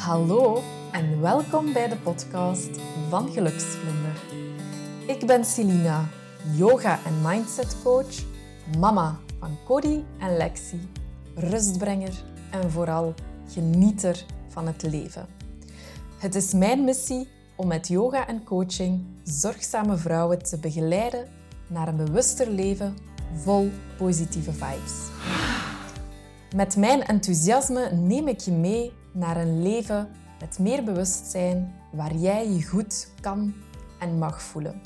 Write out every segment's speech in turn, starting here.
Hallo en welkom bij de podcast van Geluksvlinder. Ik ben Celina, yoga- en mindset coach, mama van Cody en Lexi, rustbrenger en vooral genieter van het leven. Het is mijn missie om met yoga en coaching zorgzame vrouwen te begeleiden naar een bewuster leven vol positieve vibes. Met mijn enthousiasme neem ik je mee naar een leven met meer bewustzijn waar jij je goed kan en mag voelen.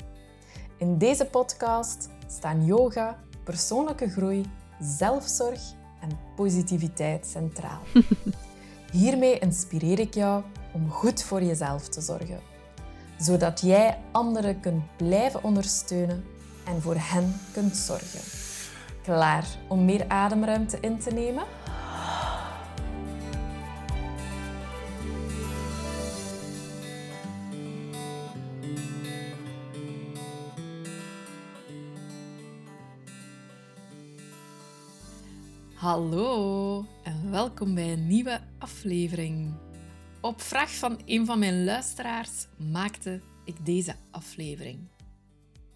In deze podcast staan yoga, persoonlijke groei, zelfzorg en positiviteit centraal. Hiermee inspireer ik jou om goed voor jezelf te zorgen, zodat jij anderen kunt blijven ondersteunen en voor hen kunt zorgen. Klaar om meer ademruimte in te nemen? Hallo en welkom bij een nieuwe aflevering. Op vraag van een van mijn luisteraars maakte ik deze aflevering.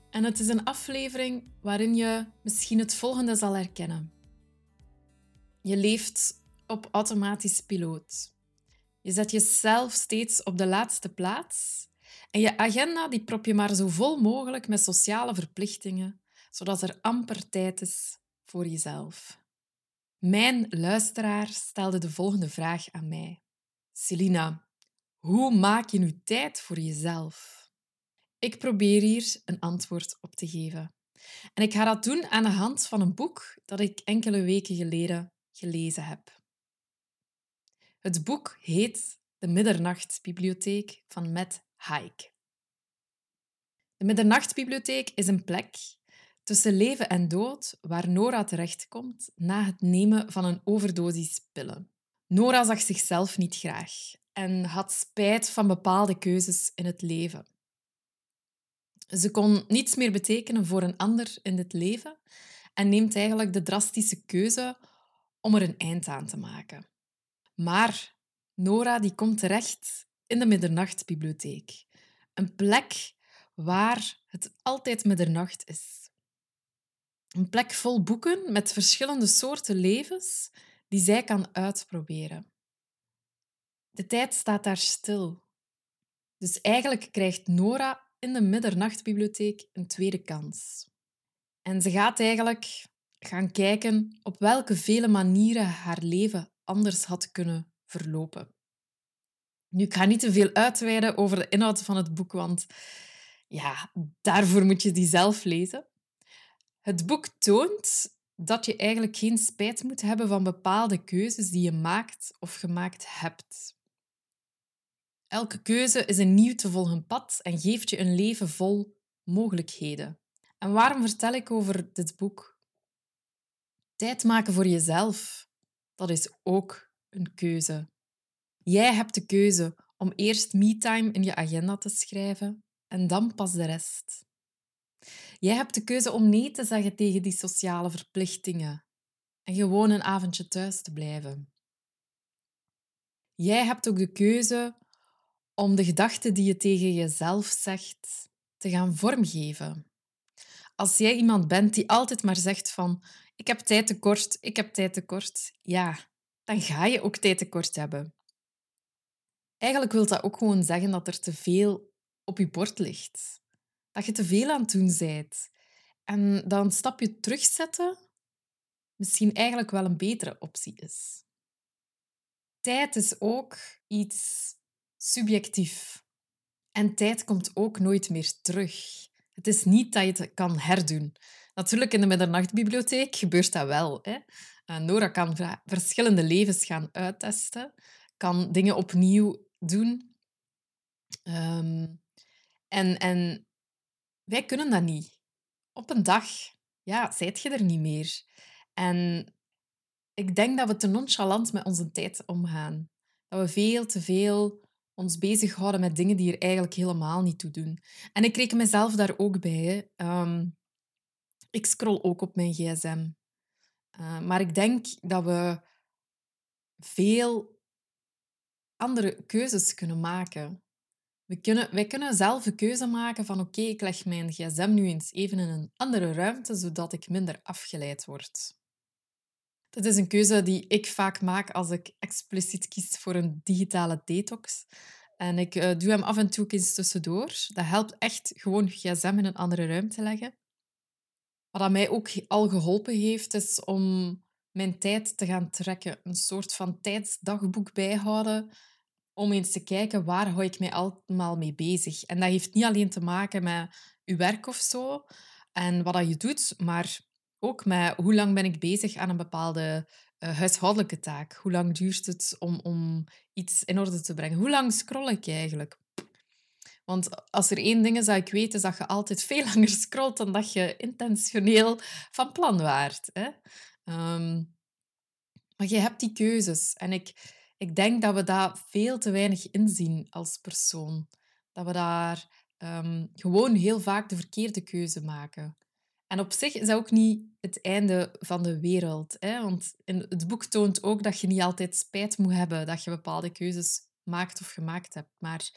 En het is een aflevering waarin je misschien het volgende zal herkennen. Je leeft op automatisch piloot. Je zet jezelf steeds op de laatste plaats en je agenda die prop je maar zo vol mogelijk met sociale verplichtingen, zodat er amper tijd is voor jezelf. Mijn luisteraar stelde de volgende vraag aan mij. Celina, hoe maak je nu tijd voor jezelf? Ik probeer hier een antwoord op te geven. En ik ga dat doen aan de hand van een boek dat ik enkele weken geleden gelezen heb. Het boek heet De Middernachtsbibliotheek van Matt Haig. De Middernachtsbibliotheek is een plek tussen leven en dood waar Nora terechtkomt na het nemen van een overdosis pillen. Nora zag zichzelf niet graag en had spijt van bepaalde keuzes in het leven. Ze kon niets meer betekenen voor een ander in dit leven en neemt eigenlijk de drastische keuze om er een eind aan te maken. Maar Nora die komt terecht in de middernachtbibliotheek. Een plek waar het altijd middernacht is. Een plek vol boeken met verschillende soorten levens die zij kan uitproberen. De tijd staat daar stil. Dus eigenlijk krijgt Nora in de middernachtbibliotheek een tweede kans. En ze gaat eigenlijk gaan kijken op welke vele manieren haar leven anders had kunnen verlopen. Nu, ik ga niet te veel uitweiden over de inhoud van het boek, want ja, daarvoor moet je die zelf lezen. Het boek toont dat je eigenlijk geen spijt moet hebben van bepaalde keuzes die je maakt of gemaakt hebt. Elke keuze is een nieuw te volgen pad en geeft je een leven vol mogelijkheden. En waarom vertel ik over dit boek? Tijd maken voor jezelf, dat is ook een keuze. Jij hebt de keuze om eerst me-time in je agenda te schrijven en dan pas de rest. Jij hebt de keuze om nee te zeggen tegen die sociale verplichtingen en gewoon een avondje thuis te blijven. Jij hebt ook de keuze om de gedachten die je tegen jezelf zegt te gaan vormgeven. Als jij iemand bent die altijd maar zegt van ik heb tijd tekort, ik heb tijd tekort, ja, dan ga je ook tijd tekort hebben. Eigenlijk wil dat ook gewoon zeggen dat er te veel op je bord ligt. Dat je te veel aan het doen bent. En dan een stapje terugzetten misschien eigenlijk wel een betere optie is. Tijd is ook iets subjectief. En tijd komt ook nooit meer terug. Het is niet dat je het kan herdoen. Natuurlijk, in de middernachtbibliotheek gebeurt dat wel. Hè? Eh, Nora kan verschillende levens gaan uittesten, kan dingen opnieuw doen. Ehm, en, en wij kunnen dat niet. Op een dag, ja, zijt je er niet meer. En ik denk dat we te nonchalant met onze tijd omgaan. Dat we veel te veel ons bezighouden met dingen die er eigenlijk helemaal niet toe doen. En ik reken mezelf daar ook bij. Ehm, ik scroll ook op mijn gsm. Uh, maar ik denk dat we veel andere keuzes kunnen maken. We kunnen, wij kunnen zelf een keuze maken van oké, ik leg mijn gsm nu eens even in een andere ruimte, zodat ik minder afgeleid word. Dat is een keuze die ik vaak maak als ik expliciet kies voor een digitale detox. En ik uh, doe hem af en toe eens tussendoor. Dat helpt echt gewoon gsm in een andere ruimte leggen. Wat mij ook al geholpen heeft, is om mijn tijd te gaan trekken. Een soort van tijdsdagboek bijhouden om eens te kijken waar hou ik mij allemaal mee bezig. En dat heeft niet alleen te maken met je werk of zo en wat dat je doet, maar ook met hoe lang ben ik bezig aan een bepaalde uh, huishoudelijke taak. Hoe lang duurt het om, om iets in orde te brengen? Hoe lang scroll ik eigenlijk? Want als er één ding is dat ik weet, is dat je altijd veel langer scrolt dan dat je intentioneel van plan waart. Hè? Ehm, maar je hebt die keuzes. En ik, ik denk dat we daar veel te weinig inzien als persoon. Dat we daar ehm, gewoon heel vaak de verkeerde keuze maken. En op zich is dat ook niet het einde van de wereld. Hè? Want het boek toont ook dat je niet altijd spijt moet hebben dat je bepaalde keuzes maakt of gemaakt hebt. Maar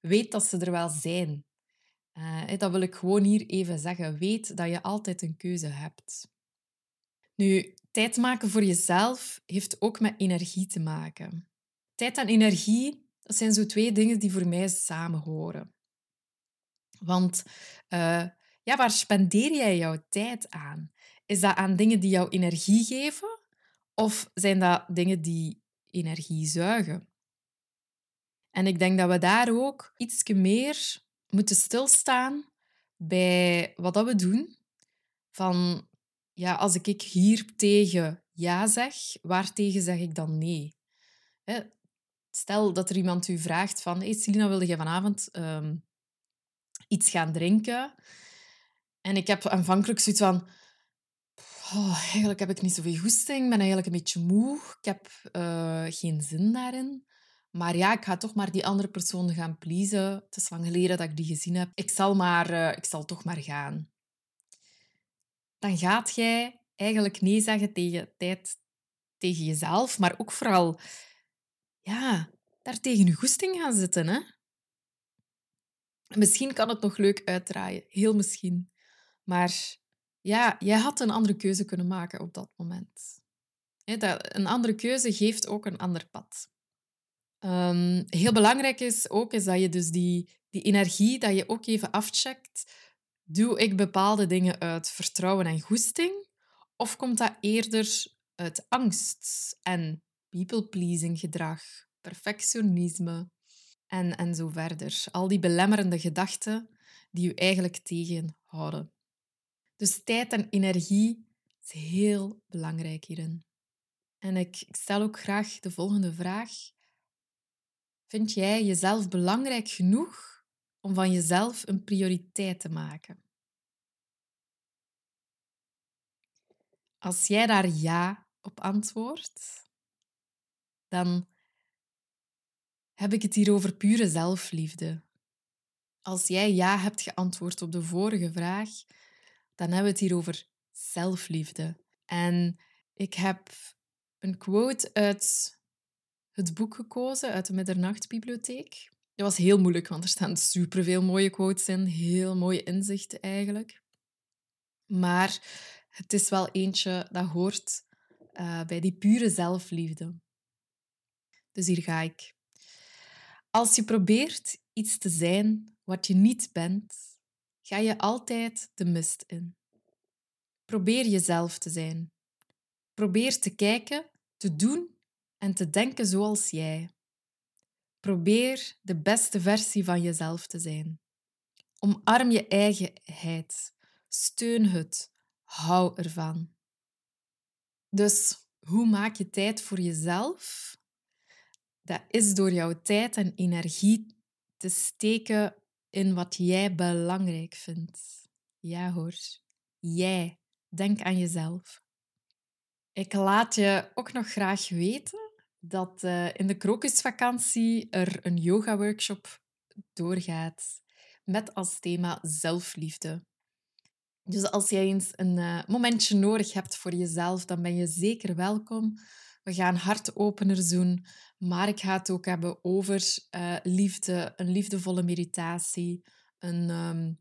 weet dat ze er wel zijn. Uh, dat wil ik gewoon hier even zeggen. Weet dat je altijd een keuze hebt. Nu, tijd maken voor jezelf heeft ook met energie te maken. Tijd en energie, dat zijn zo twee dingen die voor mij samenhoren. Want uh, ja, waar spendeer jij jouw tijd aan? Is dat aan dingen die jou energie geven? Of zijn dat dingen die energie zuigen? En ik denk dat we daar ook iets meer moeten stilstaan bij wat dat we doen. Van, ja, als ik hier tegen ja zeg, waar tegen zeg ik dan nee? Stel dat er iemand u vraagt van, hey Selina, wilde je vanavond um, iets gaan drinken? En ik heb aanvankelijk zoiets van... Oh, eigenlijk heb ik niet zoveel goesting. Ik ben eigenlijk een beetje moe. Ik heb uh, geen zin daarin. Maar ja, ik ga toch maar die andere persoon gaan pleasen. Het is lang geleden dat ik die gezien heb. Ik zal, maar, uh, ik zal toch maar gaan. Dan gaat jij eigenlijk nee zeggen tegen tijd tegen jezelf, maar ook vooral ja, daar tegen je goesting gaan zitten. Hè? Misschien kan het nog leuk uitdraaien, heel misschien. Maar ja, jij had een andere keuze kunnen maken op dat moment. Een andere keuze geeft ook een ander pad. Um, heel belangrijk is ook is dat je dus die, die energie, dat je ook even afcheckt. Doe ik bepaalde dingen uit vertrouwen en goesting? Of komt dat eerder uit angst en people-pleasing gedrag, perfectionisme en, en zo verder? Al die belemmerende gedachten die je eigenlijk tegenhouden. Dus tijd en energie is heel belangrijk hierin. En ik stel ook graag de volgende vraag. Vind jij jezelf belangrijk genoeg om van jezelf een prioriteit te maken? Als jij daar ja op antwoordt, dan heb ik het hier over pure zelfliefde. Als jij ja hebt geantwoord op de vorige vraag, dan hebben we het hier over zelfliefde. En ik heb een quote uit het boek gekozen, uit de Middernachtbibliotheek. Dat was heel moeilijk, want er staan superveel mooie quotes in, heel mooie inzichten eigenlijk. Maar het is wel eentje dat hoort uh, bij die pure zelfliefde. Dus hier ga ik. Als je probeert iets te zijn wat je niet bent, ga je altijd de mist in. Probeer jezelf te zijn. Probeer te kijken, te doen en te denken zoals jij. Probeer de beste versie van jezelf te zijn. Omarm je eigenheid. Steun het. Hou ervan. Dus hoe maak je tijd voor jezelf? Dat is door jouw tijd en energie te steken in wat jij belangrijk vindt. Ja hoor, jij. Denk aan jezelf. Ik laat je ook nog graag weten dat uh, in de krokusvakantie er een yoga-workshop doorgaat met als thema zelfliefde. Dus als jij eens een uh, momentje nodig hebt voor jezelf, dan ben je zeker welkom. We gaan hartopeners doen, maar ik ga het ook hebben over uh, liefde, een liefdevolle meditatie, een um,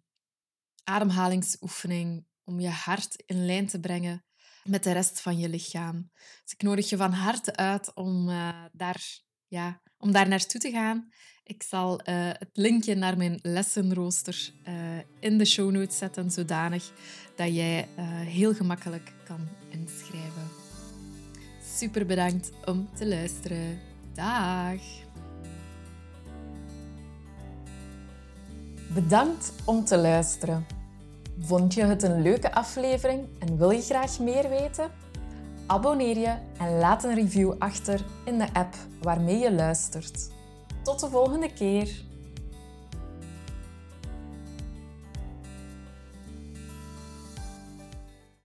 ademhalingsoefening om je hart in lijn te brengen met de rest van je lichaam. Dus ik nodig je van harte uit om, uh, daar, ja, om daar naartoe te gaan. Ik zal uh, het linkje naar mijn lessenrooster uh, in de show notes zetten, zodanig dat jij heel gemakkelijk kan inschrijven. Super bedankt om te luisteren. Dag! Bedankt om te luisteren. Vond je het een leuke aflevering en wil je graag meer weten? Abonneer je en laat een review achter in de app waarmee je luistert. Tot de volgende keer!